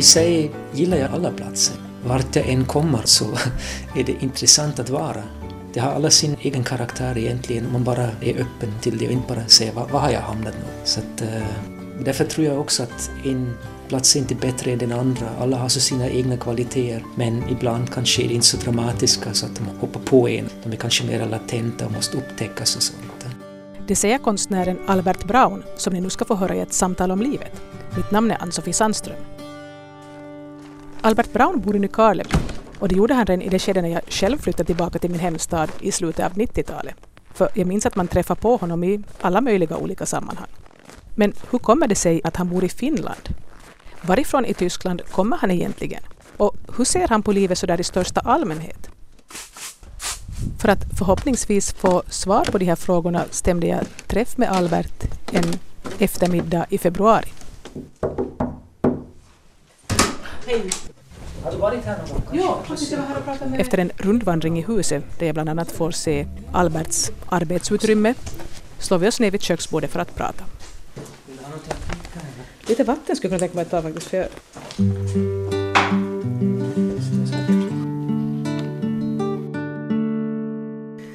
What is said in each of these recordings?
I sig gillar jag alla platser. Vart jag än kommer så är det intressant att vara. Det har alla sin egen karaktär egentligen man bara är öppen till det och inte bara säger var, var har jag hamnat nu? Så att, eh, därför tror jag också att en plats är inte bättre än den andra. Alla har så sina egna kvaliteter men ibland kanske är de inte så dramatiska så att de hoppar på en. De är kanske mer latenta och måste upptäckas och sånt. Det säger konstnären Albert Braun som ni nu ska få höra i ett samtal om livet. Mitt namn är Ann-Sofie Sandström. Albert Braun bor i Nykarleby och det gjorde han redan i det skede när jag själv flyttade tillbaka till min hemstad i slutet av 90-talet. För jag minns att man träffar på honom i alla möjliga olika sammanhang. Men hur kommer det sig att han bor i Finland? Varifrån i Tyskland kommer han egentligen? Och hur ser han på livet sådär i största allmänhet? För att förhoppningsvis få svar på de här frågorna stämde jag träff med Albert en eftermiddag i februari. Hej! Har du varit här någon gång? Ja, faktiskt. Jag var här och pratade med... Efter en rundvandring i huset där jag bland annat får se Alberts arbetsutrymme slår vi oss ner vid köksbordet för att prata. Lite vatten skulle jag kunna tänka mig att ta faktiskt. För jag...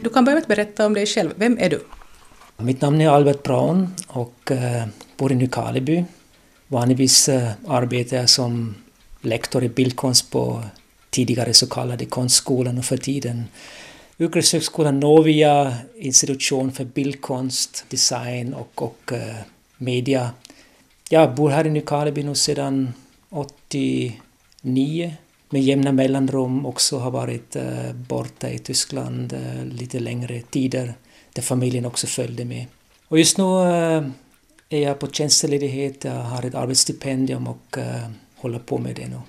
Du kan börja med att berätta om dig själv. Vem är du? Mitt namn är Albert Braun och uh, bor i Nykarleby. Vanligtvis uh, arbetar jag som lektor i bildkonst på tidigare så kallade konstskolan och för tiden Yrkeshögskolan Novia, institution för bildkonst, design och, och uh, media. Jag bor här i Nykarleby nu sedan 89 med jämna mellanrum också har varit uh, borta i Tyskland uh, lite längre tider där familjen också följde med. Och just nu är jag på tjänstledighet, jag har ett arbetsstipendium och håller på med det nu.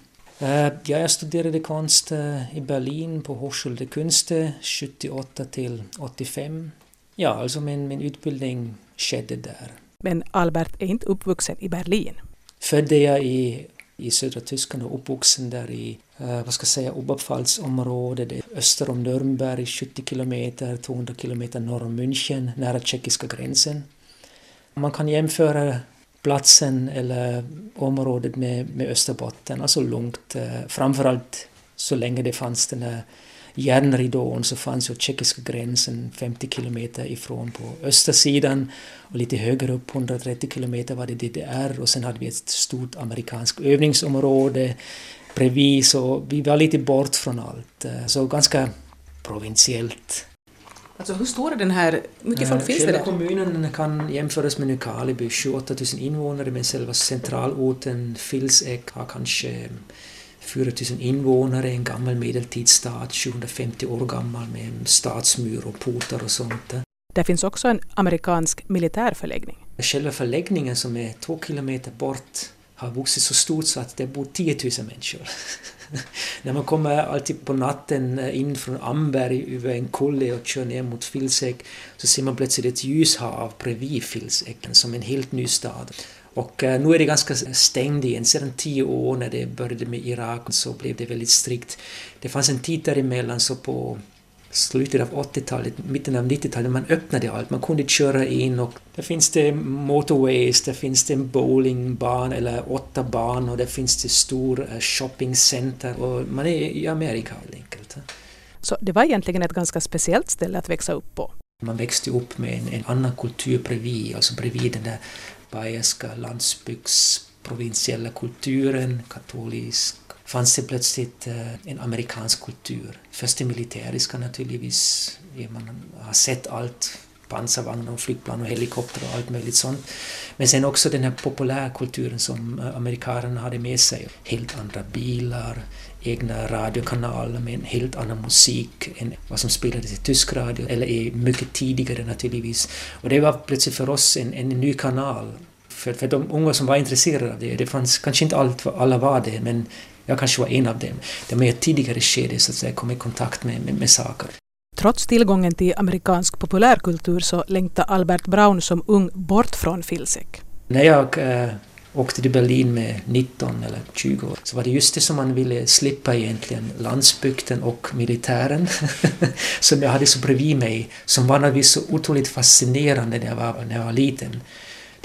Uh, ja, jag studerade konst uh, i Berlin på Hochschule Künste 78 till 85. Ja, alltså min, min utbildning skedde där. Men Albert är inte uppvuxen i Berlin? Födde jag i, i södra Tyskland och uppvuxen där i, uh, vad ska jag säga, Oberpfalzområdet, öster om Nürnberg, 70 kilometer, 200 kilometer norr om München, nära tjeckiska gränsen. Man kan jämföra platsen eller området med, med Österbotten, alltså långt. Eh, framförallt så länge det fanns den här järnridån så fanns ju tjeckiska gränsen 50 kilometer ifrån på östersidan och lite högre upp, 130 kilometer, var det DDR och sen hade vi ett stort amerikanskt övningsområde bredvid så vi var lite bort från allt. Eh, så ganska provinsiellt Alltså hur stor är den här, mycket folk finns det där? kommunen kan jämföras med Nykarleby, 28 000 invånare, men själva centralorten Filsäck har kanske 4 000 invånare, en gammal medeltidsstad, 750 år gammal med stadsmur och portar och sånt. Det finns också en amerikansk militärförläggning. Själva förläggningen som är två kilometer bort har vuxit så stort så att det bor 10 000 människor. När man kommer alltid på natten eh, in från Amberg över en kulle och kör ner mot Filsäck så ser man plötsligt ett ljushav bredvid Filsäcken som en helt ny stad. Och eh, nu är det ganska stängt igen. Sedan tio år när det började med Irak så blev det väldigt strikt. Det fanns en tid däremellan så på slutet av 80-talet, mitten av 90-talet, man öppnade allt. Man kunde köra in och där finns det motorways, där finns det en bowlingbana eller åtta banor, där finns det stor eh, shoppingcenter och man är i Amerika helt enkelt. Så det var egentligen ett ganska speciellt ställe att växa upp på? Man växte upp med en, en annan kultur bredvid, alltså bredvid den där bayerska landsbygdsprovinsiella kulturen, katolisk fanns det plötsligt eh, en amerikansk kultur. Först det militäriska naturligtvis, eh, man har sett allt, pansarvagnar och flygplan och helikopter och allt möjligt sånt. Men sen också den här populärkulturen som eh, amerikanerna hade med sig. Helt andra bilar, egna radiokanaler med en helt annan musik än vad som spelades i tysk radio, eller mycket tidigare naturligtvis. Och det var plötsligt för oss en, en ny kanal för, för de unga som var intresserade av det. Det fanns kanske inte allt, alla var det, men jag kanske var en av dem. Det mer tidigare skede så att säga kom i kontakt med, med, med saker. Trots tillgången till amerikansk populärkultur så längtade Albert Braun som ung bort från Filsek. När jag äh, åkte till Berlin med 19 eller 20 år så var det just det som man ville slippa egentligen, landsbygden och militären som jag hade så bredvid mig, som var naturligtvis så otroligt fascinerande när jag var, när jag var liten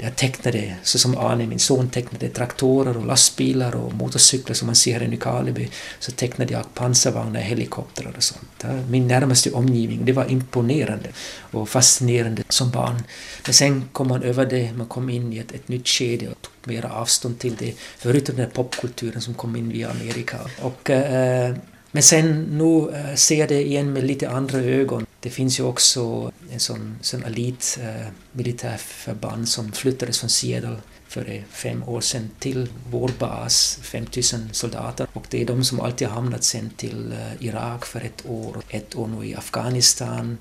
jag tecknade, så som Arne, min son, tecknade traktorer och lastbilar och motorcyklar som man ser här i Nykarleby, så tecknade jag pansarvagnar, helikoptrar och sånt. Min närmaste omgivning, det var imponerande och fascinerande som barn. Men sen kom man över det, man kom in i ett, ett nytt skede och tog mera avstånd till det, förutom den popkulturen som kom in via Amerika. Och, eh, men sen nu äh, ser det igen med lite andra ögon. Det finns ju också en sån, sån elit äh, militärförband som flyttades från Seattle för eh, fem år sedan till vår bas, 5000 soldater. Och det är de som alltid hamnat sen till äh, Irak för ett år, ett år nu i Afghanistan.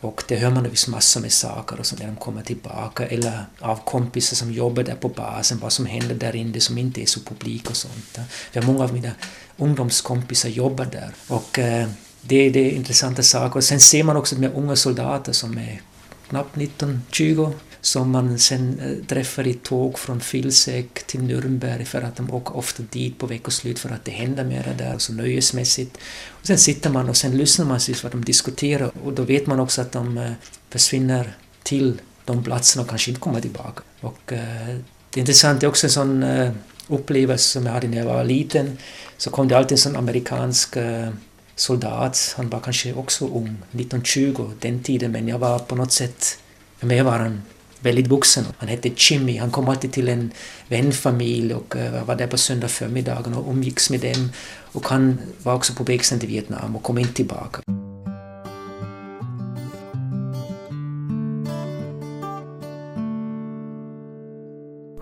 Och det hör man visst massor med saker och så när de kommer tillbaka eller av kompisar som jobbar där på basen, vad som händer där inne som inte är så publik och sånt. För många av mina ungdomskompisar jobbar där. Och eh, det, det är intressanta saker. Och sen ser man också de unga soldater som är knappt 19-20 som man sen eh, träffar i tåg från Filsek till Nürnberg för att de åker ofta dit på veckoslut för att det händer mer där, så nöjesmässigt. Och sen sitter man och sen lyssnar man till vad de diskuterar och då vet man också att de eh, försvinner till de platserna och kanske inte kommer tillbaka. Och eh, det är intressant, det är också en sån upplevelse som jag hade när jag var liten. Så kom det alltid en sån amerikansk eh, soldat, han var kanske också ung, 1920 den tiden, men jag var på något sätt, för mig var han väldigt vuxen. Han hette Jimmy, han kom alltid till en vänfamilj och eh, var där på söndag förmiddagen och umgicks med dem. Och han var också på väg till Vietnam och kom inte tillbaka.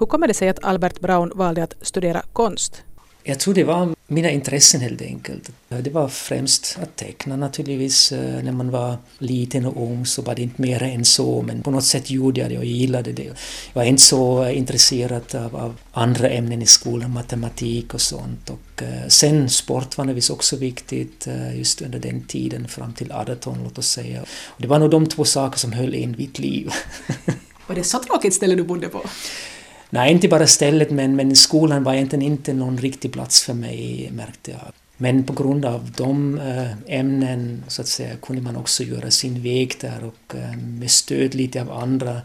Hur kommer det sig att Albert Braun valde att studera konst? Jag tror det var mina intressen helt enkelt. Det var främst att teckna naturligtvis. Eh, när man var liten och ung så var det inte mer än så, men på något sätt gjorde jag det och gillade det. Jag var inte så intresserad av, av andra ämnen i skolan, matematik och sånt. Och eh, sen sport var naturligtvis också viktigt eh, just under den tiden, fram till 18 låt oss säga. Och det var nog de två saker som höll in mitt liv. Var det så tråkigt ställe du bodde på? Nej, inte bara stället, men, men skolan var egentligen inte någon riktig plats för mig, märkte jag. Men på grund av de eh, ämnen så att säga, kunde man också göra sin väg där och eh, med stöd lite av andra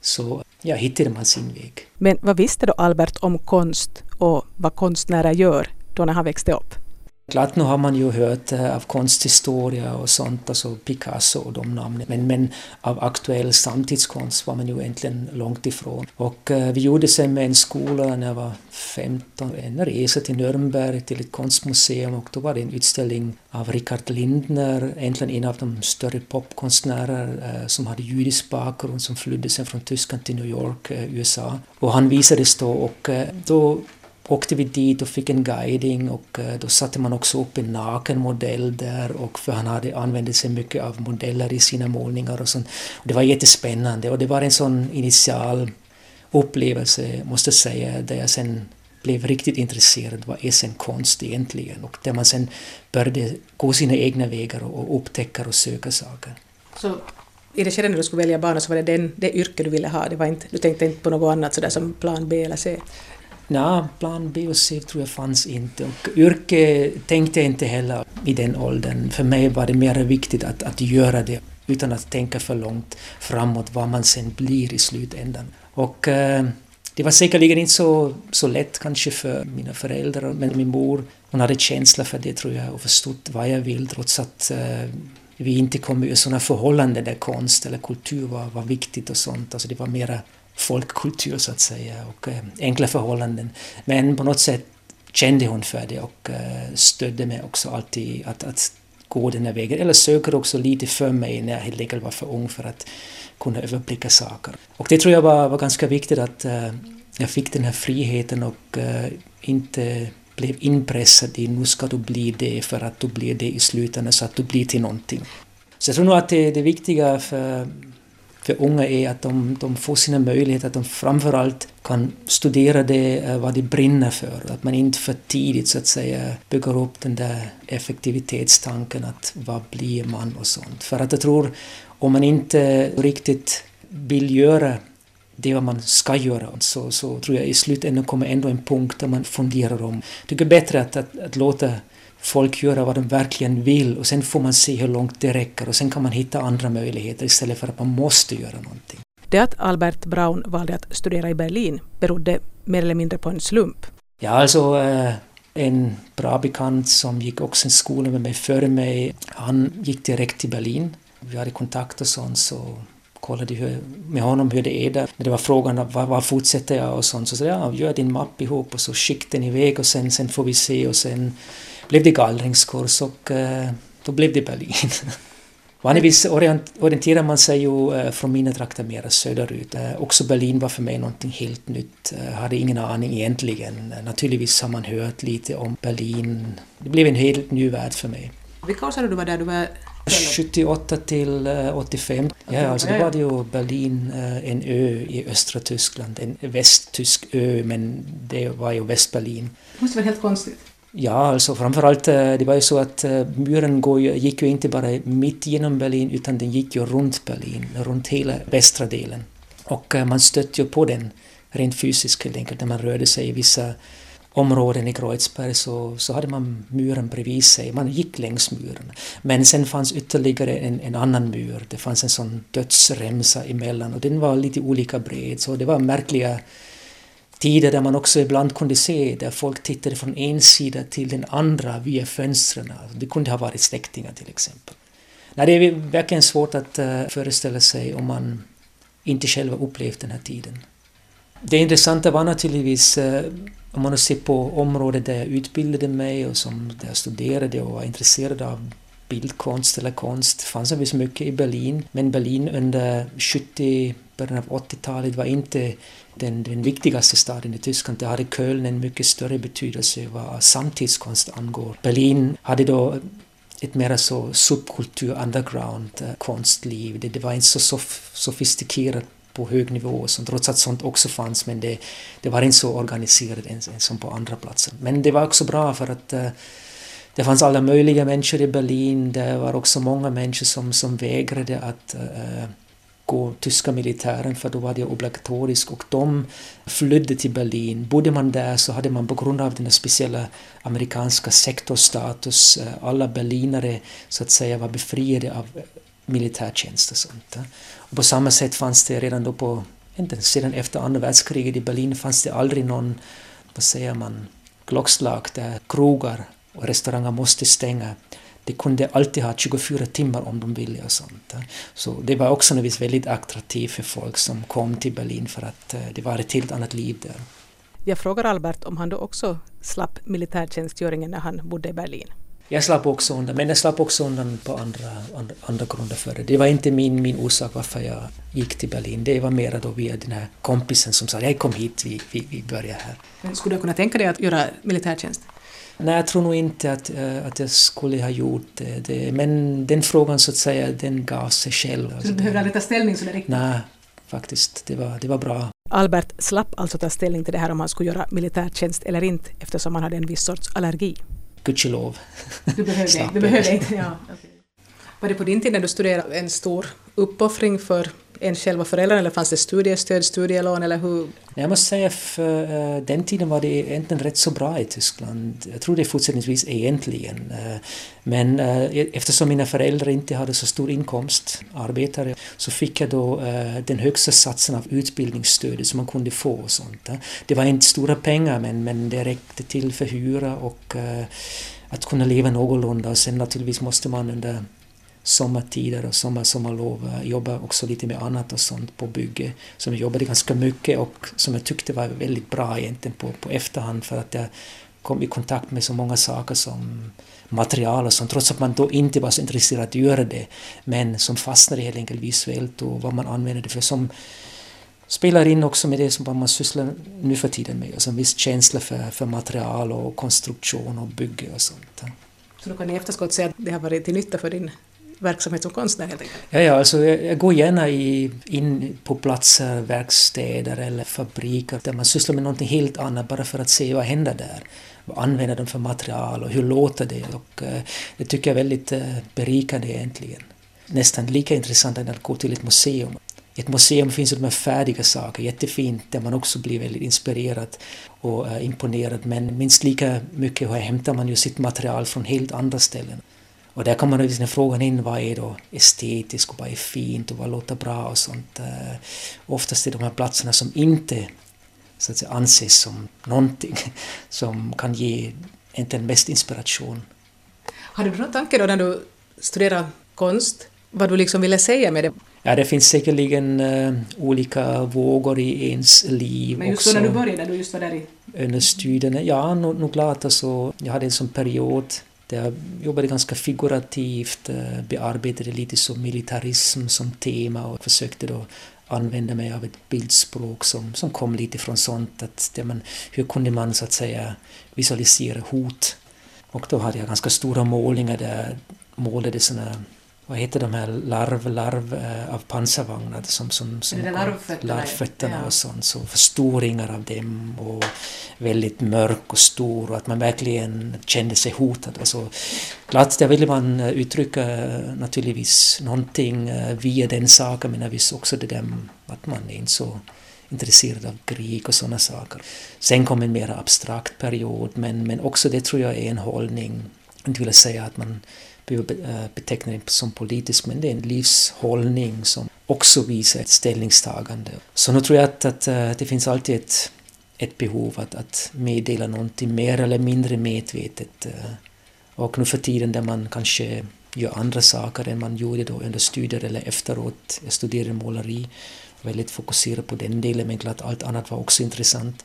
så ja, hittade man sin väg. Men vad visste då Albert om konst och vad konstnärer gör då när han växte upp? Klart, nu har man ju hört eh, av konsthistoria och sånt, alltså Picasso och de namnen, men, men av aktuell samtidskonst var man ju egentligen långt ifrån. Och eh, vi gjorde sen med en skola när jag var 15 en resa till Nürnberg till ett konstmuseum och då var det en utställning av Richard Lindner, egentligen en av de större popkonstnärer eh, som hade judisk bakgrund som flydde sen från Tyskland till New York, eh, USA. Och han visades då och eh, då åkte vi dit och fick en guiding och eh, då satte man också upp en naken modell där och för han hade använt sig mycket av modeller i sina målningar och sånt. Och det var jättespännande och det var en sån initial upplevelse, måste jag säga, där jag sen blev riktigt intresserad. Vad är sen konst egentligen? Och där man sen började gå sina egna vägar och upptäcka och söka saker. Så i det skedet när du skulle välja bana så var det den, det yrke du ville ha? Det var inte, du tänkte inte på något annat sådär som plan B eller C? Nej, plan B och C tror jag fanns inte. Och yrke tänkte jag inte heller i den åldern. För mig var det mer viktigt att, att göra det utan att tänka för långt framåt vad man sen blir i slutändan. Och eh, det var säkerligen inte så, så lätt kanske för mina föräldrar, men min mor hon hade känsla för det tror jag och förstod vad jag vill trots att eh, vi inte kom ur sådana förhållanden där konst eller kultur var, var viktigt och sånt. Alltså det var mera folkkultur så att säga och eh, enkla förhållanden. Men på något sätt kände hon för det och eh, stödde mig också alltid att, att gå den här vägen. Eller söker också lite för mig när jag helt enkelt var för ung för att kunna överblicka saker. Och det tror jag var, var ganska viktigt att eh, jag fick den här friheten och inte blev inpressad i nu ska du bli det för att du blir det i slutändan så att du blir till någonting. Så jag tror nog att det, det viktiga för för unga är att de, de får sina möjligheter, att de framförallt kan studera det, eh, vad de brinner för. Att man inte för tidigt så att säga bygger upp den där effektivitetstanken att vad blir man och sånt. För att jag tror, om man inte riktigt vill göra det vad man ska göra så, så tror jag i slutändan kommer ändå en punkt där man funderar om. Jag tycker bättre att, att, att låta folk göra vad de verkligen vill och sen får man se hur långt det räcker och sen kan man hitta andra möjligheter istället för att man måste göra någonting. Det att Albert Braun valde att studera i Berlin berodde mer eller mindre på en slump. Ja, alltså eh, en bra bekant som gick också en skola med mig före mig, han gick direkt till Berlin. Vi hade kontakt och sånt så kollade hur, med honom hur det är där. När det var frågan vad, vad fortsätter jag och sånt så sa jag ja, gör din mapp ihop och så skick den iväg och sen, sen får vi se och sen blev det gallringskurs och uh, då blev det Berlin. Vanligtvis orienterar man sig ju eh, från mina trakter mera söderut. Eh, också Berlin var för mig någonting helt nytt. Jag hade ingen aning egentligen. Naturligtvis har man hört lite om Berlin. Det blev en helt ny värld för mig. Vilka år sa du var där? Du var 78 till 85. Ja, alltså då var det ju Berlin, en ö i östra Tyskland, en västtysk ö, men det var ju Västberlin. Det måste vara helt konstigt. Ja, alltså framförallt eh, det var ju så att eh, muren gick ju inte bara mitt genom Berlin utan den gick ju runt Berlin, runt hela västra delen. Och eh, man stötte ju på den rent fysiskt helt enkelt när man rörde sig i vissa områden i Kreuzberg så, så hade man muren bredvid sig. Man gick längs muren. Men sen fanns ytterligare en, en annan mur. Det fanns en sån dödsremsa emellan och den var lite olika bred. Så det var märkliga tider där man också ibland kunde se där folk tittade från en sida till den andra via fönstren. Det kunde ha varit släktingar till exempel. Nej, det är verkligen svårt att eh, föreställa sig om man inte själv har upplevt den här tiden. Det intressanta var naturligtvis eh, om man ser på området där jag utbildade mig och som där jag studerade och var intresserad av bildkonst eller konst fanns det visst mycket i Berlin. Men Berlin under 70 början av 80-talet var inte den, den viktigaste staden i Tyskland. Där hade Köln en mycket större betydelse vad samtidskonst angår. Berlin hade då ett mer så subkultur-underground-konstliv. Eh, det, det var inte så sof sofistikerat på hög nivå, som trots att sånt också fanns, men det, det var inte så organiserat än, som på andra platser. Men det var också bra för att uh, det fanns alla möjliga människor i Berlin, det var också många människor som, som vägrade att uh, gå tyska militären för då var det obligatoriskt och de flydde till Berlin. Bodde man där så hade man på grund av den speciella amerikanska sektorstatus, eh, alla berlinare så att säga var befriade av militärtjänst och sånt. Eh. Och på samma sätt fanns det redan då på, inte sedan efter andra världskriget i Berlin fanns det aldrig någon, vad säger man, klockslag där krogar och restauranger måste stänga. De kunde alltid ha 24 timmar om de ville och sånt. Så det var också något väldigt attraktivt för folk som kom till Berlin för att eh, det var ett helt annat liv där. Jag frågar Albert om han då också slapp militärtjänstgöringen när han bodde i Berlin. Jag slapp också undan, men jag slapp också undan på andra, andra, andra grunder för det. Det var inte min, min orsak varför jag gick till Berlin. Det var mera då via den här kompisen som sa jag kom hit, vi, vi, vi börjar här. Men skulle du kunna tänka dig att göra militärtjänst? Nej, jag tror nog inte att, äh, att jag skulle ha gjort det. det. Men den frågan så att säga, den gav sig själv. Så du behövde aldrig ta ställning så riktigt? Nej, faktiskt. Det var, det var bra. Albert slapp alltså ta ställning till det här om han skulle göra militärtjänst eller inte eftersom han hade en viss sorts allergi gudskelov. Du behövde, du behövde inte, ja. Okay. Var det på din tid när du studerade en stor uppoffring för en själva föräldrarna eller fanns det studiestöd, studielån eller hur? Jag måste säga för eh, den tiden var det egentligen rätt så bra i Tyskland. Jag tror det fortsättningsvis egentligen. Eh, men eh, e-, eftersom mina föräldrar inte hade så stor inkomst, arbetare, så fick jag då den högsta satsen av utbildningsstöd som man kunde få. Och sånt. Det var inte stora pengar men, men det räckte till för hyra och att kunna leva någorlunda. Och sen naturligtvis måste man under sommartider och sommar, sommarlov jobba också lite med annat och sånt på bygge. Som jag jobbade ganska mycket och som jag tyckte var väldigt bra egentligen på, på efterhand för att jag kom i kontakt med så många saker som material och sånt, trots att man då inte var så intresserad att göra det, men som fastnade helt enkelt visuellt och vad man använder det för. Som spelar in också med det som man sysslar nu för tiden med, alltså en viss känsla för, för material och konstruktion och bygge och sånt. Så du kan i efterskott säga att det har varit till nytta för din verksamhet som konstnär helt enkelt? Ja, ja alltså jag, jag går gärna i, in på platser, verkstäder eller fabriker där man sysslar med någonting helt annat bara för att se vad händer där. Vad använder de för material och hur låter det? Och, uh, det tycker jag är väldigt uh, berikande egentligen. Nästan lika intressant än att gå till ett museum. I ett museum finns det de här färdiga saker, jättefint, där man också blir väldigt inspirerad och uh, imponerad. Men minst lika mycket hämtar man ju sitt material från helt andra ställen. Och där kommer liksom frågan in, vad är då estetiskt och vad är fint och vad låter bra och sånt. Eh, oftast är de här platserna som inte så att säga, anses som någonting som kan ge inte mest inspiration. Har du någon tanke då när du studerar konst, vad du liksom ville säga med det? Ja, det finns säkerligen uh, olika vågor i ens liv. Men just också. när du började, när du just var där i... Under studierna, ja, nog, nog klart. Alltså, jag hade en sån period jag jobbade ganska figurativt, eh, bearbetade lite som militarism som tema och försökte då använda mig av ett bildspråk som, som kom lite från sånt. Att det man, hur kunde man så att säga visualisera hot? Och då hade jag ganska stora målningar där jag målade såna vad heter de här larv, larv äh, av pansarvagnar som, som, som larvfötterna, larvfötterna ja. och sånt, så förstoringar av dem och väldigt mörk och stor och att man verkligen kände sig hotad. Alltså, klart, där ville man eh, uttrycka eh, naturligtvis någonting via den saken men också det där att man är inte så intresserad av krig och sådana saker. Sen kom en mer abstrakt period men, men också det tror jag är en hållning, jag inte vill säga att man eh, beteckna det som politisk, men det är en livshållning som också visar ett ställningstagande. Så nu tror jag att, att, eh, det finns alltid ett, ett behov att, att meddela någonting mer eller mindre medvetet. Eh, och nu för tiden där man kanske gör andra saker än man gjorde då under studier eller efteråt. Jag studerade måleri, väldigt fokuserad på den delen, men klart allt annat var också intressant.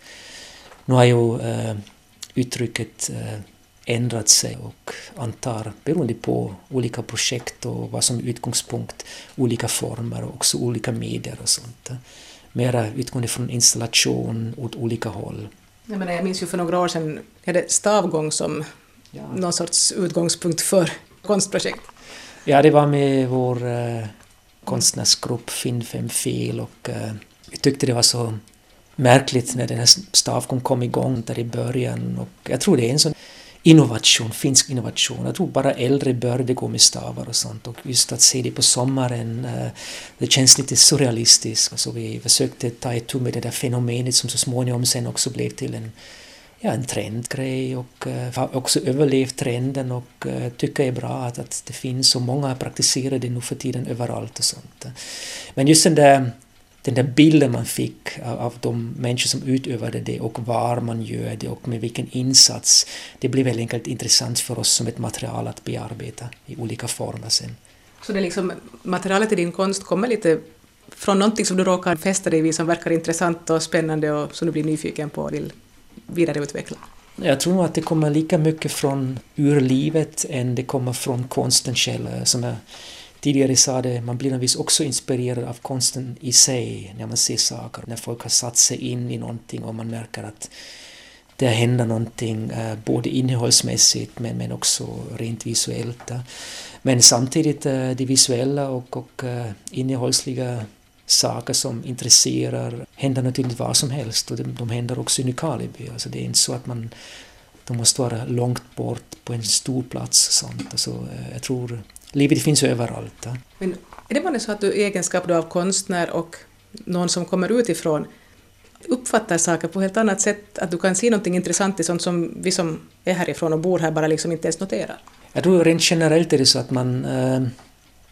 Nu har ju äh, uttrycket äh, ändrat sig och antar, beroende på olika projekt och vad som är utgångspunkt, olika former och också olika medier och sånt. Mera utgående från installation åt olika håll. Jag, menar, jag minns ju för några år sedan, jag hade stavgång som ja. någon sorts utgångspunkt för konstprojekt. Ja, det var med vår eh, konstnärsgrupp Finn fem fel och eh, vi tyckte det var så märkligt när den här stavgång kom igång där i början och jag tror det är en sån innovation, finsk innovation. Jag tror bara äldre började gå med stavar och sånt och just att se det på sommaren, eh, det känns lite surrealistiskt. Alltså vi försökte ta itu med det där fenomenet som så småningom sen också blev till en, ja, en trendgrej och eh, har också överlevt trenden och eh, tycker tycker är bra att, att det finns så många praktiserar det nu för tiden överallt och sånt. Men just den där den där bilden man fick av, av de människor som utövade det och var man gör det och med vilken insats, det blev helt enkelt intressant för oss som ett material att bearbeta i olika former sen. Så det liksom, materialet i din konst kommer lite från någonting som du råkar fästa dig vid som verkar intressant och spännande och som du blir nyfiken på och vill vidareutveckla? Jag tror nog att det kommer lika mycket från urlivet än det kommer från konsten själv tidigare sa det, man blir naturligtvis också inspirerad av konsten i sig när man ser saker, när folk har satt sig in i någonting och man märker att det händer någonting eh, både innehållsmässigt men, men också rent visuellt. Men samtidigt eh, det visuella och, och eh, innehållsliga saker som intresserar händer naturligtvis vad som helst och de, de händer också i Nykarleby. Alltså det är inte så att man de måste vara långt bort på en stor plats. Och sånt. Alltså, jag tror livet finns överallt. Men är det bara så att du i egenskap av konstnär och någon som kommer utifrån uppfattar saker på ett helt annat sätt, att du kan se någonting intressant i sånt som vi som är härifrån och bor här bara liksom inte ens noterar? Jag tror rent generellt är det så att man äh,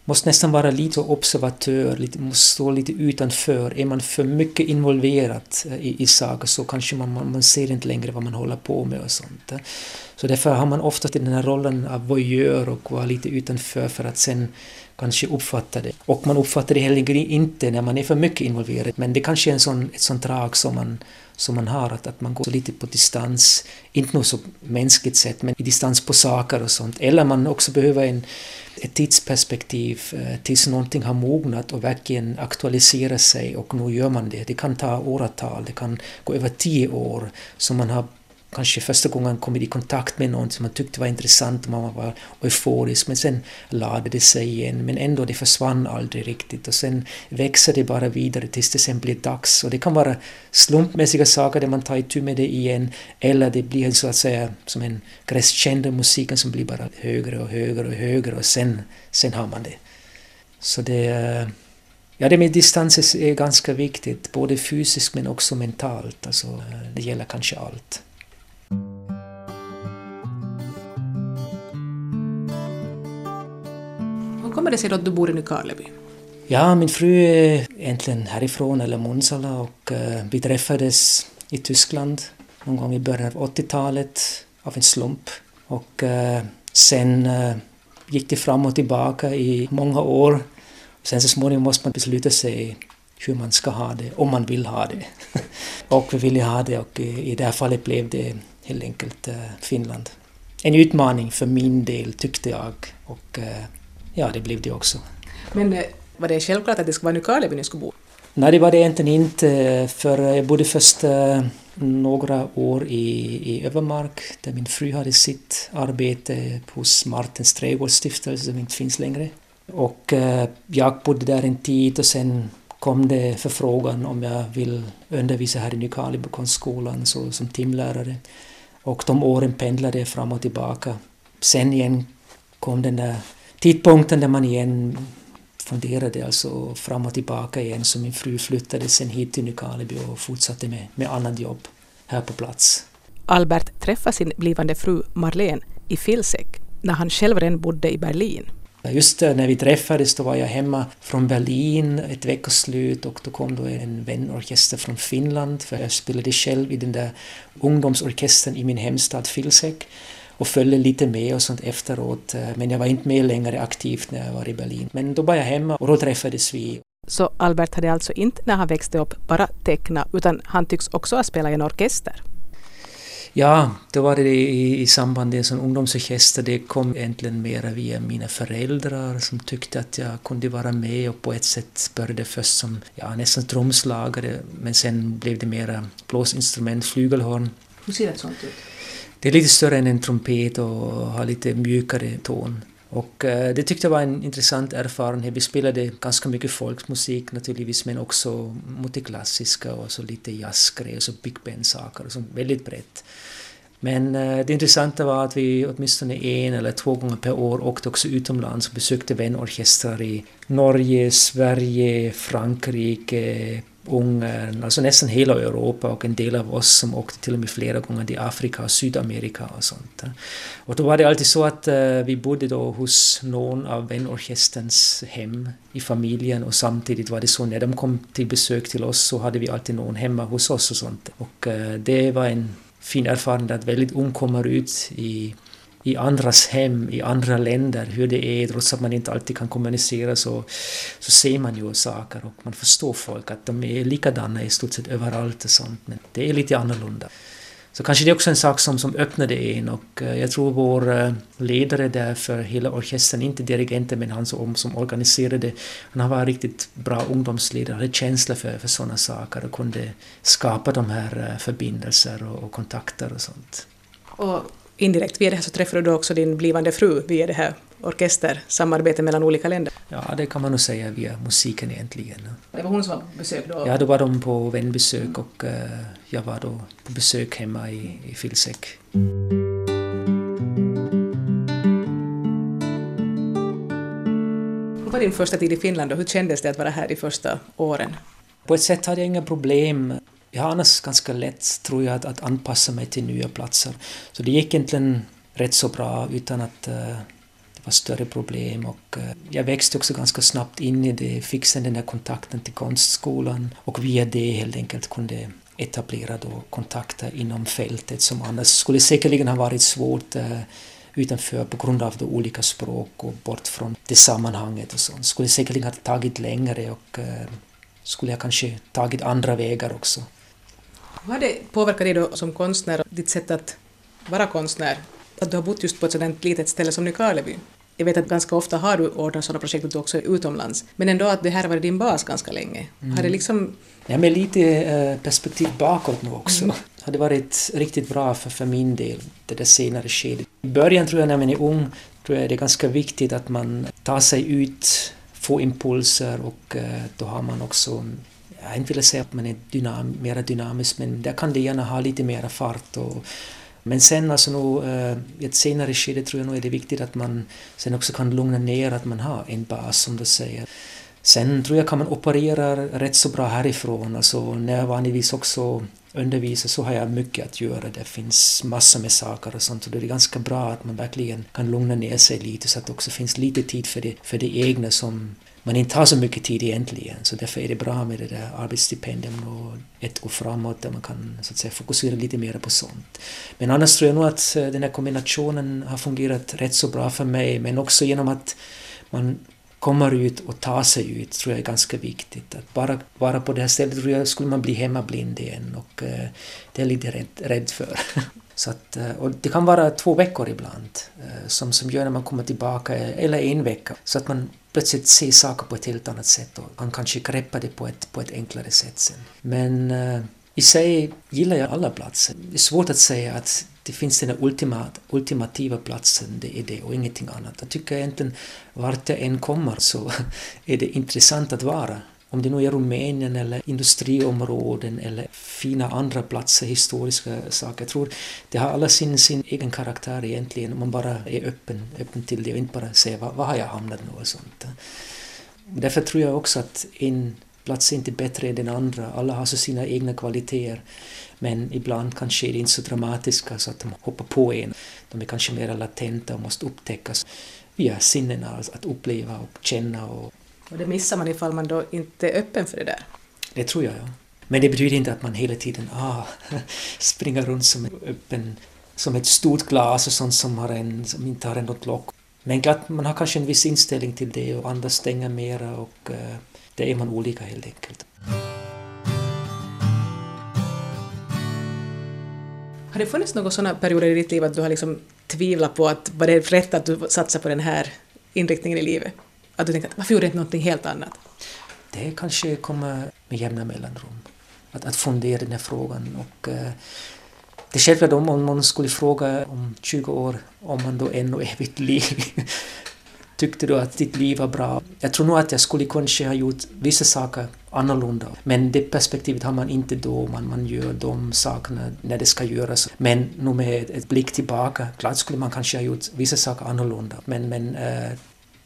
måste nästan vara lite observatör, lite, måste stå lite utanför. Är man för mycket involverad eh, i, i saker så kanske man, man, man ser inte längre vad man håller på med och sånt. Så därför har man oftast den här rollen av voyeur och vara lite utanför för att sen kanske uppfatta det. Och man uppfattar det heller inte när man är för mycket involverad, men det kanske är en sån, ett sånt drag som man, som man har, att, att man går lite på distans, inte något så mänskligt sätt, men i distans på saker och sånt. Eller man också behöver en, ett tidsperspektiv eh, tills någonting har mognat och verkligen aktualiserar sig och nu gör man det. Det kan ta åratal, det kan gå över tio år som man har kanske första gången kommit i kontakt med någon som man tyckte var intressant och man var euforisk men sen lade det sig igen men ändå det försvann aldrig riktigt och sen växer det bara vidare tills det sen blir dags och det kan vara slumpmässiga saker där man tar itu med det igen eller det blir så att säga som en crescendo musiken som blir bara högre och högre och högre och sen, sen har man det. Så det eh, Ja, det med distans är ganska viktigt, både fysiskt men också mentalt. Alltså, eh, det gäller kanske allt. Kommer det sig då att du bor i Nykarleby? Ja, min fru är egentligen härifrån, eller Monsala, och eh, vi träffades i Tyskland någon gång i början av 80-talet av en slump. Och eh, sen eh, gick det fram och tillbaka i många år. Sen så småningom måste man besluta sig hur man ska ha det, om man vill ha det. och vi ville ha det och i det här fallet blev det helt enkelt Finland. En utmaning för min del tyckte jag och ja, det blev det också. Men var det självklart att det skulle vara Nykarleby ni skulle bo? Nej, det var det egentligen inte. För jag bodde först eh, några år i, i Övermark där min fru hade sitt arbete hos Martens trädgårdsstiftelse som inte finns längre. Och eh, jag bodde där en tid och sen kom det förfrågan om jag vill undervisa här i Nykarleby konstskolan så, som timlärare. Och de åren pendlade jag fram och tillbaka. Sen igen kom den där tidpunkten där man igen funderade alltså fram och tillbaka igen så min fru flyttade sen hit till Nykarleby och fortsatte med, med annat jobb här på plats. Albert träffade sin blivande fru Marlene i Filsek när han själv redan bodde i Berlin. Just när vi träffades då var jag hemma från Berlin ett veckoslut och då kom då en vänorkester från Finland för jag spelade själv i den där ungdomsorkestern i min hemstad Filsek och följde lite med och sånt efteråt. Eh, men jag var inte med längre aktivt när jag var i Berlin. Men då var jag hemma och då träffades vi. Så Albert hade alltså inte när han växte upp bara tecknat utan han tycks också ha spelat i en orkester? Ja, då var det i, i samband med en ungdomsorkester. Det kom egentligen mera via mina föräldrar som tyckte att jag kunde vara med och på ett sätt började först som ja, nästan trumslagare men sen blev det mera blåsinstrument, flygelhorn. Hur ser ett sånt ut? Det är lite större än en trumpet och har lite mjukare ton. Och eh, det tyckte jag var en intressant erfarenhet. Vi spelade ganska mycket folkmusik naturligtvis men också mot det klassiska och så lite jazzgrejer och så big band-saker och så väldigt brett. Men eh, det intressanta var att vi åtminstone en eller två gånger per år åkte också utomlands och besökte vänorkestrar i Norge, Sverige, Frankrike, Ungern, eh, alltså nästan hela Europa och en del av oss som åkte till och med flera gånger till Afrika och Sydamerika och sånt. Eh. Och då var det alltid så att eh, vi bodde då hos någon av vänorkesterns hem i familjen och samtidigt var det så när de kom till besök till oss så hade vi alltid någon hemma hos oss och sånt. Och det var en fin erfarenhet att väldigt ung kommer ut i i andras hem, i andra länder, hur det är, trots att man inte alltid kan kommunicera så, så ser man ju saker och man förstår folk att de är likadana i stort sett överallt och sånt, men det är lite annorlunda. Så kanske det är också en sak som, som öppnade en och eh, jag tror vår eh, ledare där för hela orkestern, inte dirigenten men han som, som organiserade, han var en riktigt bra ungdomsledare, hade känsla för, för sådana saker och kunde skapa de här eh, förbindelser och, och kontakter och sånt. Och indirekt via det här så träffade du också din blivande fru via det här orkestersamarbete mellan olika länder? Ja, det kan man nog säga via musiken egentligen. Det var hon som var på besök då? Ja, då var de på vänbesök och uh, jag var då på besök hemma i, i Filsek. Hur var din första tid i Finland och hur kändes det att vara här de första åren? På ett sätt hade jag inga problem jag har annars ganska lätt, tror jag, att, att anpassa mig till nya platser. Så det gick egentligen rätt så bra utan att uh, det var större problem. Och, uh, jag växte också ganska snabbt in i det, fick sen den där kontakten till konstskolan och via det helt enkelt kunde etablera då kontakter inom fältet som annars skulle säkerligen ha varit svårt uh, utanför på grund av de olika språk och bort från det sammanhanget och sånt. Skulle säkerligen ha tagit längre och skulle jag kanske tagit andra vägar också. Hur har det påverkat dig då som konstnär, ditt sätt att vara konstnär, att du har bott just på ett sådant litet ställe som Nykarleby? Jag vet att ganska ofta har du ordnat sådana projekt också utomlands, men ändå att det här har varit din bas ganska länge. Mm. Har det liksom... Ja, med lite eh, perspektiv bakåt nu också. Mm. Har det varit riktigt bra för, för min del, det där senare skedet. I början tror jag när man är ung, tror jag det är ganska viktigt att man tar sig ut, får impulser och eh, då har man också jag inte vill säga att man är dynam, mer dynamisk, men där kan det gärna ha lite mer fart. Och, men sen alltså nog, eh, i ett senare skede tror jag nog är det viktigt att man sen också kan lugna ner att man har en bas som du säger. Sen tror jag kan man operera rätt så bra härifrån, alltså vanligtvis också undervisar så har jag mycket att göra. Det finns massor med saker och sånt och det är ganska bra att man verkligen kan lugna ner sig lite så att det också finns lite tid för det, för det egna som man inte har så mycket tid egentligen. Så därför är det bra med det där arbetsstipendium och ett år framåt där man kan så att säga, fokusera lite mer på sånt. Men annars tror jag nog att eh, den här kombinationen har fungerat rätt så bra för mig men också genom att man kommer ut och tar sig ut tror jag är ganska viktigt. Att bara vara på det här stället tror jag skulle man bli hemmablind igen och eh, det är jag lite rädd, rädd för. Så att, eh, och det kan vara två veckor ibland eh, som, som gör när man kommer tillbaka, eh, eller en vecka. Så att man plötsligt se saker på ett helt annat sätt och han kanske greppar det på ett, på ett enklare sätt sen. Men uh, i sig gillar jag alla platser. Det är svårt att säga att det finns den ultimat, ultimativa platsen, det är det och ingenting annat. Jag tycker egentligen vart jag än kommer så är det intressant att vara. Om det nu är Rumänien eller industriområden eller fina andra platser, historiska saker. Jag tror det har alla sin, sin egen karaktär egentligen om man bara är öppen, öppen till det och inte bara säger var, var har jag hamnat nu och sånt. Därför tror jag också att en plats är inte bättre än den andra. Alla har så sina egna kvaliteter. Men ibland kanske är det inte så dramatiska så att de hoppar på en. De är kanske mer latenta och måste upptäckas via sinnena, alltså att uppleva och känna och och det missar man ifall man då inte är öppen för det där. Det tror jag, ja. Men det betyder inte att man hela tiden ah, springer runt som en öppen, som ett stort glas och sånt som, har en, som inte har något lock. Men klart, man har kanske en viss inställning till det och andra stänger mera och uh, det är man olika helt enkelt. Har det funnits några sådana perioder i ditt liv att du har liksom tvivlat på att var det rätt att du satsar på den här inriktningen i livet? Att du tänker att varför gjorde jag inte någonting helt annat? Det kanske kommer med jämna mellanrum. Att, att fundera den här frågan. Och, eh, det är självklart om, om man skulle fråga om 20 år om man då ännu är vid liv Tyckte du att ditt liv var bra? Jag tror nog att jag skulle kanske ha gjort vissa saker annorlunda. Men det perspektivet har man inte då, man, man gör de sakerna när det ska göras. Men nu med ett blick tillbaka, klart skulle man kanske ha gjort vissa saker annorlunda. Men, men eh,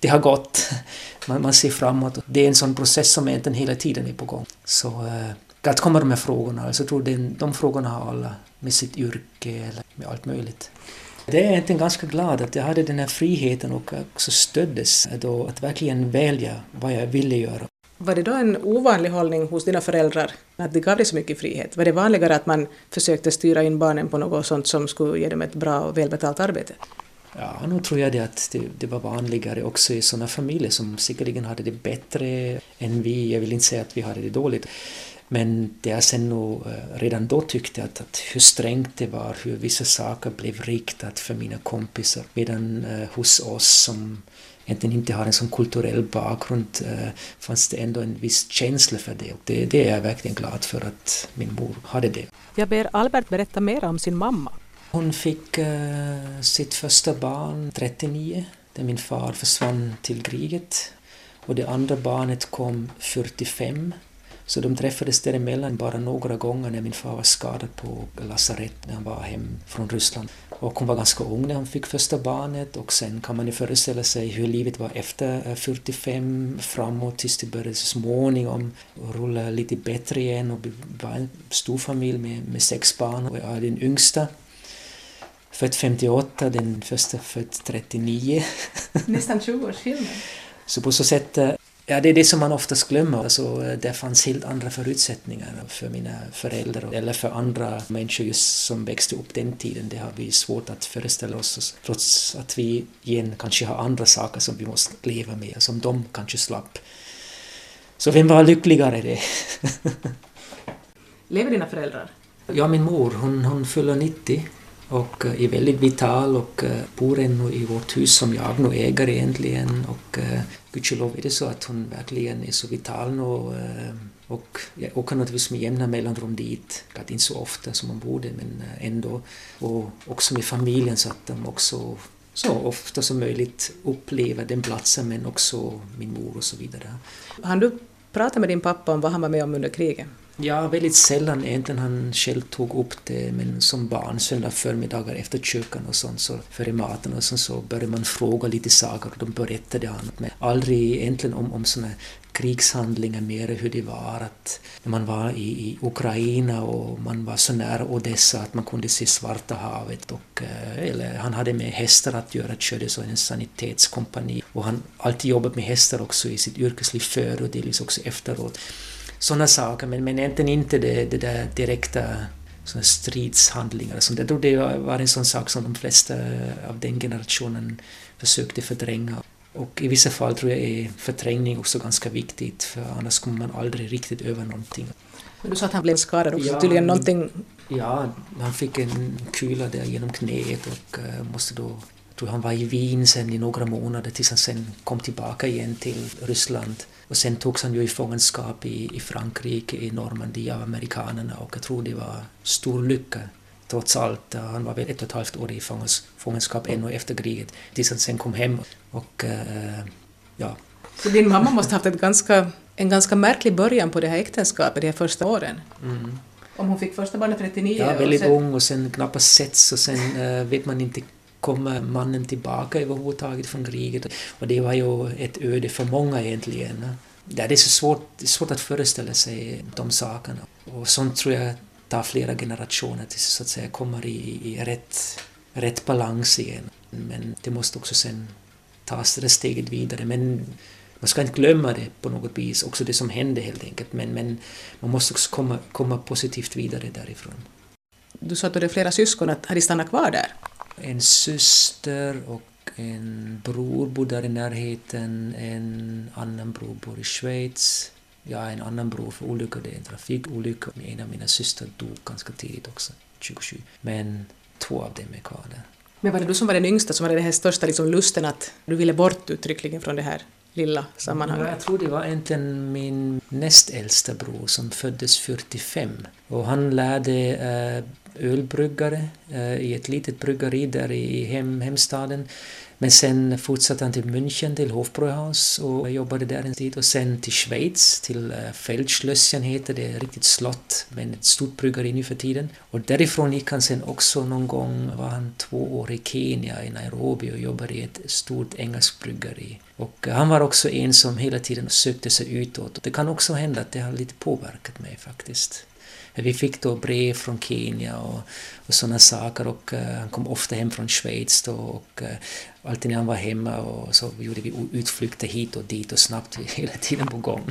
det har gått. Man, man ser framåt. Det är en sån process som egentligen hela tiden är på gång. Så eh, att kommer de här frågorna. Alltså, jag tror det, de frågorna har alla med sitt yrke eller med allt möjligt. Det är egentligen ganska glad att jag hade den här friheten och också stöddes då att verkligen välja vad jag ville göra. Var det då en ovanlig hållning hos dina föräldrar, att det gav dig så mycket frihet? Var det vanligare att man försökte styra in barnen på något sånt som skulle ge dem ett bra och välbetalt arbete? Ja, nu tror jag det att det, det var vanligare också i sådana familjer som säkerligen hade det bättre än vi. Jag vill inte säga att vi hade det dåligt. Men det jag sen nog eh, redan då tyckte att, att hur strängt det var, hur vissa saker blev riktat för mina kompisar. Medan eh, hos oss som egentligen inte har en sån kulturell bakgrund eh, fanns det ändå en viss känsla för det. Och det, det är jag verkligen glad för att min mor hade det. Jag ber Albert berätta mer om sin mamma. Hon fick eh, sitt första barn 39, där min far försvann till kriget. Och det andra barnet kom 45. Så de träffades däremellan bara några gånger när min far var skadad på lasarett när han var hem från Ryssland. Och hon var ganska ung när hon fick första barnet och sen kan man ju föreställa sig hur livet var efter eh, 45 framåt tills det började så småningom rulla lite bättre igen och var en stor familj med, med sex barn och jag är den yngsta född 58, den första född 39. Nästan 20 års skillnad. Så på så sätt, eh, ja det är det som man oftast glömmer. Alltså, eh, det fanns helt andra förutsättningar för mina föräldrar eller för andra människor just som växte upp den tiden. Det har vi svårt att föreställa oss trots att vi igen kanske har andra saker som vi måste leva med, som de kanske slapp. Så vem var lyckligare det? Lever dina föräldrar? Ja, min mor, hon, hon fyller 90 och eh, är väldigt vital och eh, bor ännu i vårt hus som jag nu äger egentligen och eh, gudskelov är det så att hon verkligen är så vital nu och jag åker naturligtvis med jämna mellanrum dit, kanske inte så ofta som man borde men ändå och också med familjen så att de också så ofta som möjligt upplever den platsen men också min mor och så vidare. Har du prata med din pappa om vad han var med om under kriget? Ja, väldigt sällan egentligen han själv tog upp det, men som barn söndag förmiddagar efter kyrkan och sånt, så före maten och sånt, så började man fråga lite saker och de berättade han. Men aldrig egentligen om, om sådana krigshandlingar mer hur det var att när man var i, i Ukraina och man var så nära Odessa att man kunde se Svarta havet och eh, eller han hade med hästar att göra, körde så en sanitetskompani och han alltid jobbat med hästar också i sitt yrkesliv före och delvis också efteråt. Sådana saker, men, men egentligen inte det, det där direkta såna stridshandlingar. Så det, det var en sån sak som de flesta av den generationen försökte förtränga. Och i vissa fall tror jag är förträngning också ganska viktigt för annars kommer man aldrig riktigt över någonting. Men du sa att han blev skadad också, ja, tydligen någonting... Ja, han fick en kula där genom knät och uh, måste då... Jag tror han var i Wien sen i några månader tills han sen kom tillbaka igen till Ryssland. Och sen togs han ju i fångenskap i, i Frankrike, i Normandie av amerikanerna och jag tror det var stor lycka trots allt. Han var väl ett och ett halvt år i fångenskap ännu efter kriget tills han sen kom hem. Och, uh, ja. Så din mamma måste ha haft ett ganska, en ganska märklig början på det här äktenskapet de här första åren? Mm. Om hon fick första barnet 39? Ja, väldigt sen... ung och sen knappast setts och sen uh, vet man inte kommer mannen tillbaka överhuvudtaget från kriget. Och det var ju ett öde för många egentligen. Ja, det är så svårt, det är svårt att föreställa sig de sakerna. Och sånt tror jag tar flera generationer tills så att säga kommer i, i rätt, rätt balans igen. Men det måste också sen tas det steget vidare. Men man ska inte glömma det på något vis, också det som hände helt enkelt. Men, men man måste också komma, komma positivt vidare därifrån. Du sa att du hade flera syskon, att hade stannat kvar där? En syster och en bror bor där i närheten, en annan bror bor i Schweiz. Jag har en annan bror för olycka, det är en trafikolycka. En av mina systrar dog ganska tidigt också, 27. Men två av dem är kvar där. Men var det du som var den yngsta som hade den här största liksom lusten att du ville bort uttryckligen från det här lilla sammanhanget? Jag tror det var egentligen min näst äldsta bror som föddes 45. Och han lärde eh, ölbryggare eh, i ett litet bryggeri där i hem, hemstaden. Men sen fortsatte han till München, till Hofbräuhaus och jobbade där en tid. Och sen till Schweiz, till eh, Feldschlösschen heter det, riktigt slott, men ett stort bryggeri nu för tiden. Och därifrån gick han sen också någon gång, var han två år i Kenya, i Nairobi och jobbade i ett stort engelskt bryggeri. Och eh, han var också en som hela tiden sökte sig utåt. Det kan också hända att det har lite påverkat mig faktiskt. Vi fick då brev från Kenya och, och sådana saker och eh, han kom ofta hem från Schweiz då och eh, alltid när han var hemma och så gjorde vi utflykter hit och dit och snabbt hela tiden på gång.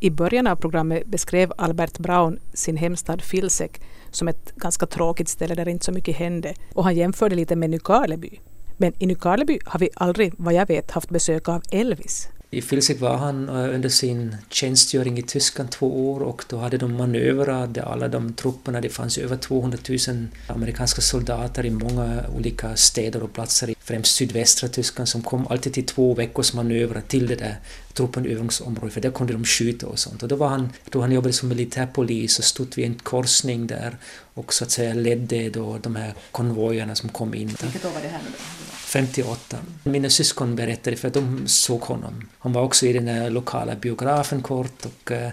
I början av programmet beskrev Albert Braun sin hemstad Filsek som ett ganska tråkigt ställe där inte så mycket hände och han jämförde lite med Nykarleby. Men i Nykarleby har vi aldrig, vad jag vet, haft besök av Elvis. I Filsek var han eh, under sin tjänstgöring i Tyskland två år och då hade de manövrar alla de trupperna, det fanns över 200 000 amerikanska soldater i många olika städer och platser, främst sydvästra Tyskland, som kom alltid till två veckors manövrar till det där truppenövningsområdet, för där kunde de skjuta och sånt. Och då, var han, då han jobbade som militärpolis och stod vid en korsning där och så att säga ledde då de här konvojerna som kom in. Vilket år var det här nu då? 58. Mina syskon berättade för att de såg honom. Han var också i den där lokala biografen kort och uh,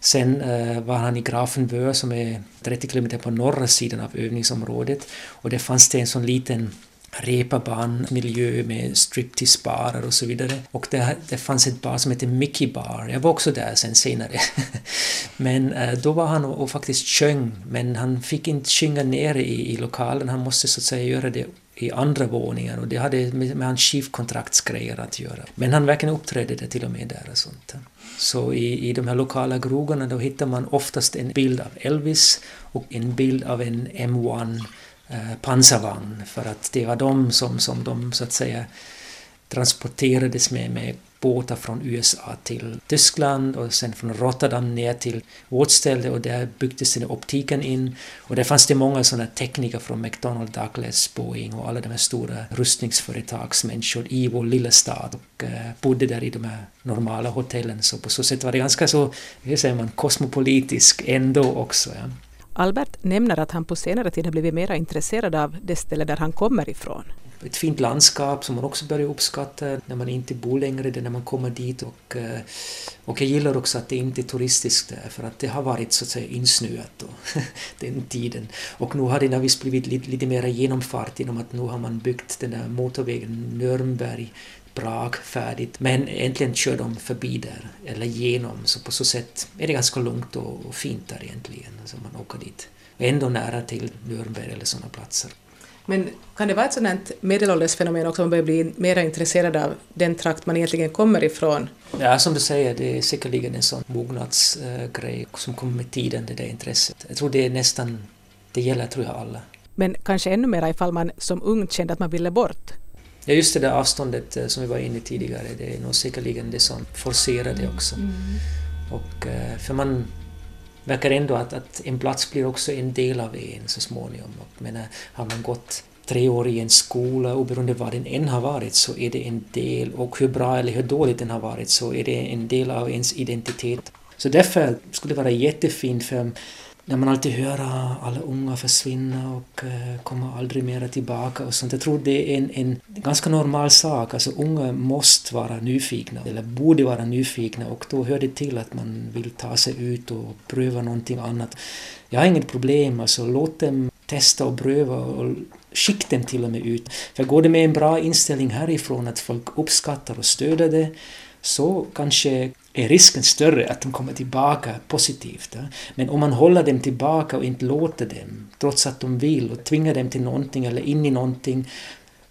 sen uh, var han i Grafenbö som är 30 kilometer på norra sidan av övningsområdet och där fanns det en sån liten reeperbahnmiljö med striptease-barer och så vidare. Och det, det fanns ett bar som hette Mickey Bar. Jag var också där sen senare. men eh, då var han och, och, faktiskt sjöng, men han fick inte sjunga nere i, i lokalen. Han måste så att säga göra det i andra våningen och det hade med, med hans skivkontraktsgrejer att göra. Men han verkligen uppträdde det till och med där och sånt. Så i, i de här lokala grogorna då hittar man oftast en bild av Elvis och en bild av en M1 Eh, pansarvagn för att det var de som, som de så att säga transporterades med, med båtar från USA till Tyskland och sen från Rotterdam ner till vårt ställe och där byggdes den optiken in. Och där fanns det många sådana tekniker från McDonald Douglas, Boeing och alla de här stora rustningsföretagsmänniskor i vår lilla stad och eh, bodde där i de här normala hotellen. Så på så sätt var det ganska så, hur säger man, kosmopolitisk ändå också. Ja. Albert nämner att han på senare tid har blivit mer intresserad av det ställe där han kommer ifrån ett fint landskap som man också börjar uppskatta när man inte bor längre där när man kommer dit. Och, eh, och jag gillar också att det inte är turistiskt där för att det har varit så att säga insnöat då, den tiden. Och nu har det visst blivit lite, lite mer genomfart genom att nu har man byggt den där motorvägen Nürnberg brak färdigt. Men äntligen kör de förbi där, eller genom. Så på så sätt är det ganska lugnt och fint där egentligen. Alltså man åker dit. Ändå nära till Nürnberg eller sådana platser. Men kan det vara ett sådant medelåldersfenomen också, man börjar bli mer intresserad av den trakt man egentligen kommer ifrån? Ja, som du säger, det är säkerligen en sån mognadsgrej som kommer med tiden, det där intresset. Jag tror det är nästan, det gäller tror jag alla. Men kanske ännu mer ifall man som ung kände att man ville bort? Ja, just det där avståndet eh, som vi var inne i tidigare, det är nog säkerligen det som forcerar det också. Mm. Och, eh, för man verkar ändå att, att en plats blir också en del av en så småningom. Och menar, har man gått tre år i en skola, oberoende vad den än har varit, så är det en del, och hur bra eller hur dåligt den har varit, så är det en del av ens identitet. Så därför skulle det vara jättefint för när man alltid hör att alla unga försvinna och eh, kommer aldrig mera tillbaka och sånt. Jag tror det är en, en ganska normal sak. Alltså unga måste vara nyfikna, eller borde vara nyfikna och då hör det till att man vill ta sig ut och pröva någonting annat. Jag har inget problem, alltså låt dem testa och pröva och skicka dem till och med ut. För går det med en bra inställning härifrån att folk uppskattar och stöder det så kanske är risken större att de kommer tillbaka positivt. Men om man håller dem tillbaka och inte låter dem, trots att de vill, och tvingar dem till någonting eller in i någonting,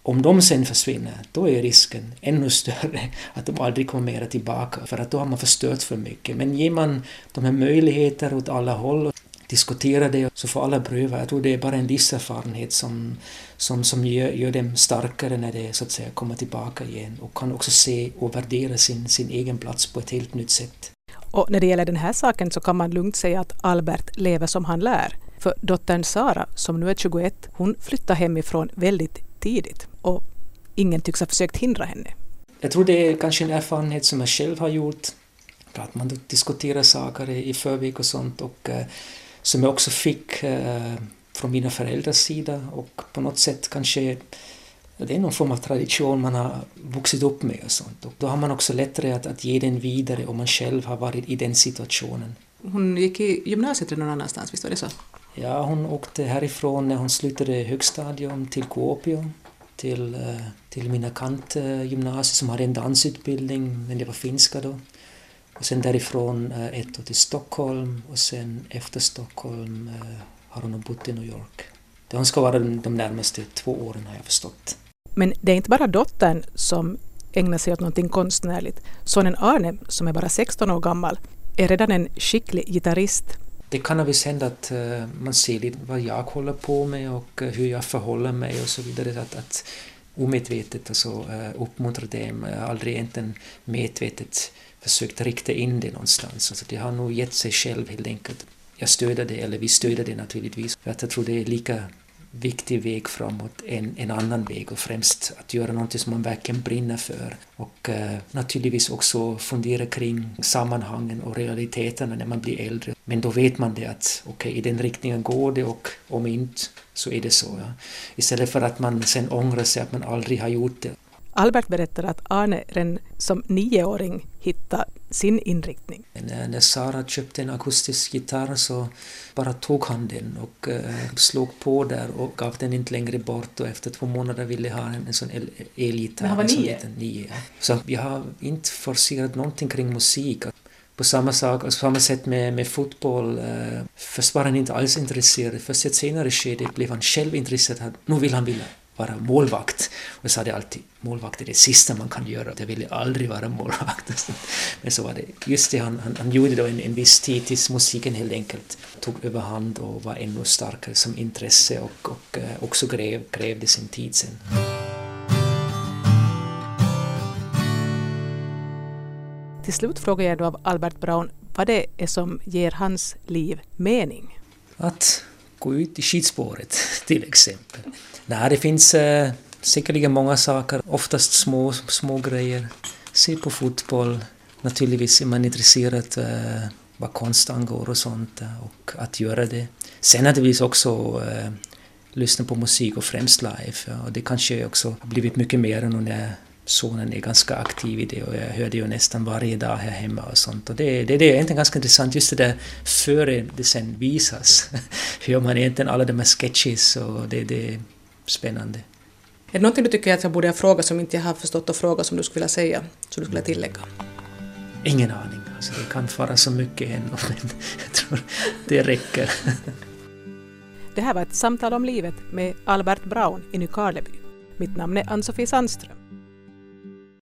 om de sen försvinner, då är risken ännu större att de aldrig kommer mera tillbaka, för att då har man förstört för mycket. Men ger man de här möjligheter åt alla håll, diskuterar det, så får alla pröva. Jag tror det är bara en livserfarenhet som, som, som gör, gör dem starkare när det så att säga kommer tillbaka igen och kan också se och värdera sin, sin egen plats på ett helt nytt sätt. Och när det gäller den här saken så kan man lugnt säga att Albert lever som han lär. För dottern Sara, som nu är 21, hon flyttade hemifrån väldigt tidigt och ingen tycks ha försökt hindra henne. Jag tror det är kanske en erfarenhet som jag själv har gjort. Att man diskuterar saker i förväg och sånt och eh, som jag också fick eh, från mina föräldrars sida och på något sätt kanske det är någon form av tradition man har vuxit upp med och sånt. Och då har man också lättare att, att ge den vidare om man själv har varit i den situationen. Hon gick i gymnasiet någon annanstans, visst var det så? Ja, hon åkte härifrån när hon slutade högstadium till Kuopio, till, eh, till Mina Kant gymnasium som hade en dansutbildning, men det var finska då. Och sen därifrån eh, ett år till Stockholm och sen efter Stockholm eh, har hon bott i New York. Det hon ska vara de närmaste två åren har jag förstått. Men det är inte bara dottern som ägnar sig åt någonting konstnärligt. Sonen Arne, som är bara 16 år gammal, är redan en skicklig gitarrist. Det kan visst hända att uh, man ser lite vad jag håller på med och hur jag förhåller mig och så vidare. Att, att omedvetet alltså, uppmuntra dem. Aldrig egentligen medvetet försökt rikta in det någonstans. Alltså det har nog gett sig själv helt enkelt. Jag stöder det, eller vi stöder det naturligtvis, för att jag tror det är lika viktig väg framåt än en annan väg och främst att göra någonting som man verkligen brinner för och eh, naturligtvis också fundera kring sammanhangen och realiteterna när man blir äldre. Men då vet man det att okej, okay, i den riktningen går det och om inte så är det så. Ja. Istället för att man sen ångrar sig att man aldrig har gjort det. Albert berättar att Arne redan som nioåring hittade sin inriktning. När Sara köpte en akustisk gitarr så bara tog han den och uh, slog på där och gav den inte längre bort och efter två månader ville ha en, en sån elgitarr. Men han var nio? nio ja. Så jag har inte forcerat någonting kring musik. På samma, sak, på samma sätt med, med fotboll. Uh, först var han inte alls intresserad. Först i ett senare skede blev han själv intresserad. Nu vill han vilja vara målvakt. Och jag sa det alltid, målvakt är det sista man kan göra, jag ville aldrig vara målvakt. Men så var det. Just det, han, han, han gjorde då en, en viss tid tills musiken helt enkelt tog överhand och var ännu starkare som intresse och, och uh, också kräv, krävde sin tid sen. Till slut frågar jag då av Albert Braun vad det är som ger hans liv mening. Att gå ut i skidspåret till exempel. Nej, det finns eh, säkerligen många saker, oftast små, små grejer. Se på fotboll, naturligtvis är man intresserad eh, vad konst angår och sånt eh, och att göra det. Sen naturligtvis också eh, lyssna på musik och främst live. Ja, och det kanske också har blivit mycket mer nu när sonen är ganska aktiv i det och jag hör det ju nästan varje dag här hemma och sånt. Och det, det, det är egentligen ganska intressant just det där före det sen visas. Hur man egentligen alla de här sketches och det, det är spännande. Är det någonting du tycker att jag borde ha frågat som inte jag har förstått och fråga som du skulle vilja säga, som du skulle tillägga? Ingen aning. Alltså, det kan vara så mycket ännu, men jag tror det räcker. Det här var ett samtal om livet med Albert Braun i Nykarleby. Mitt namn är Ann-Sofie Sandström.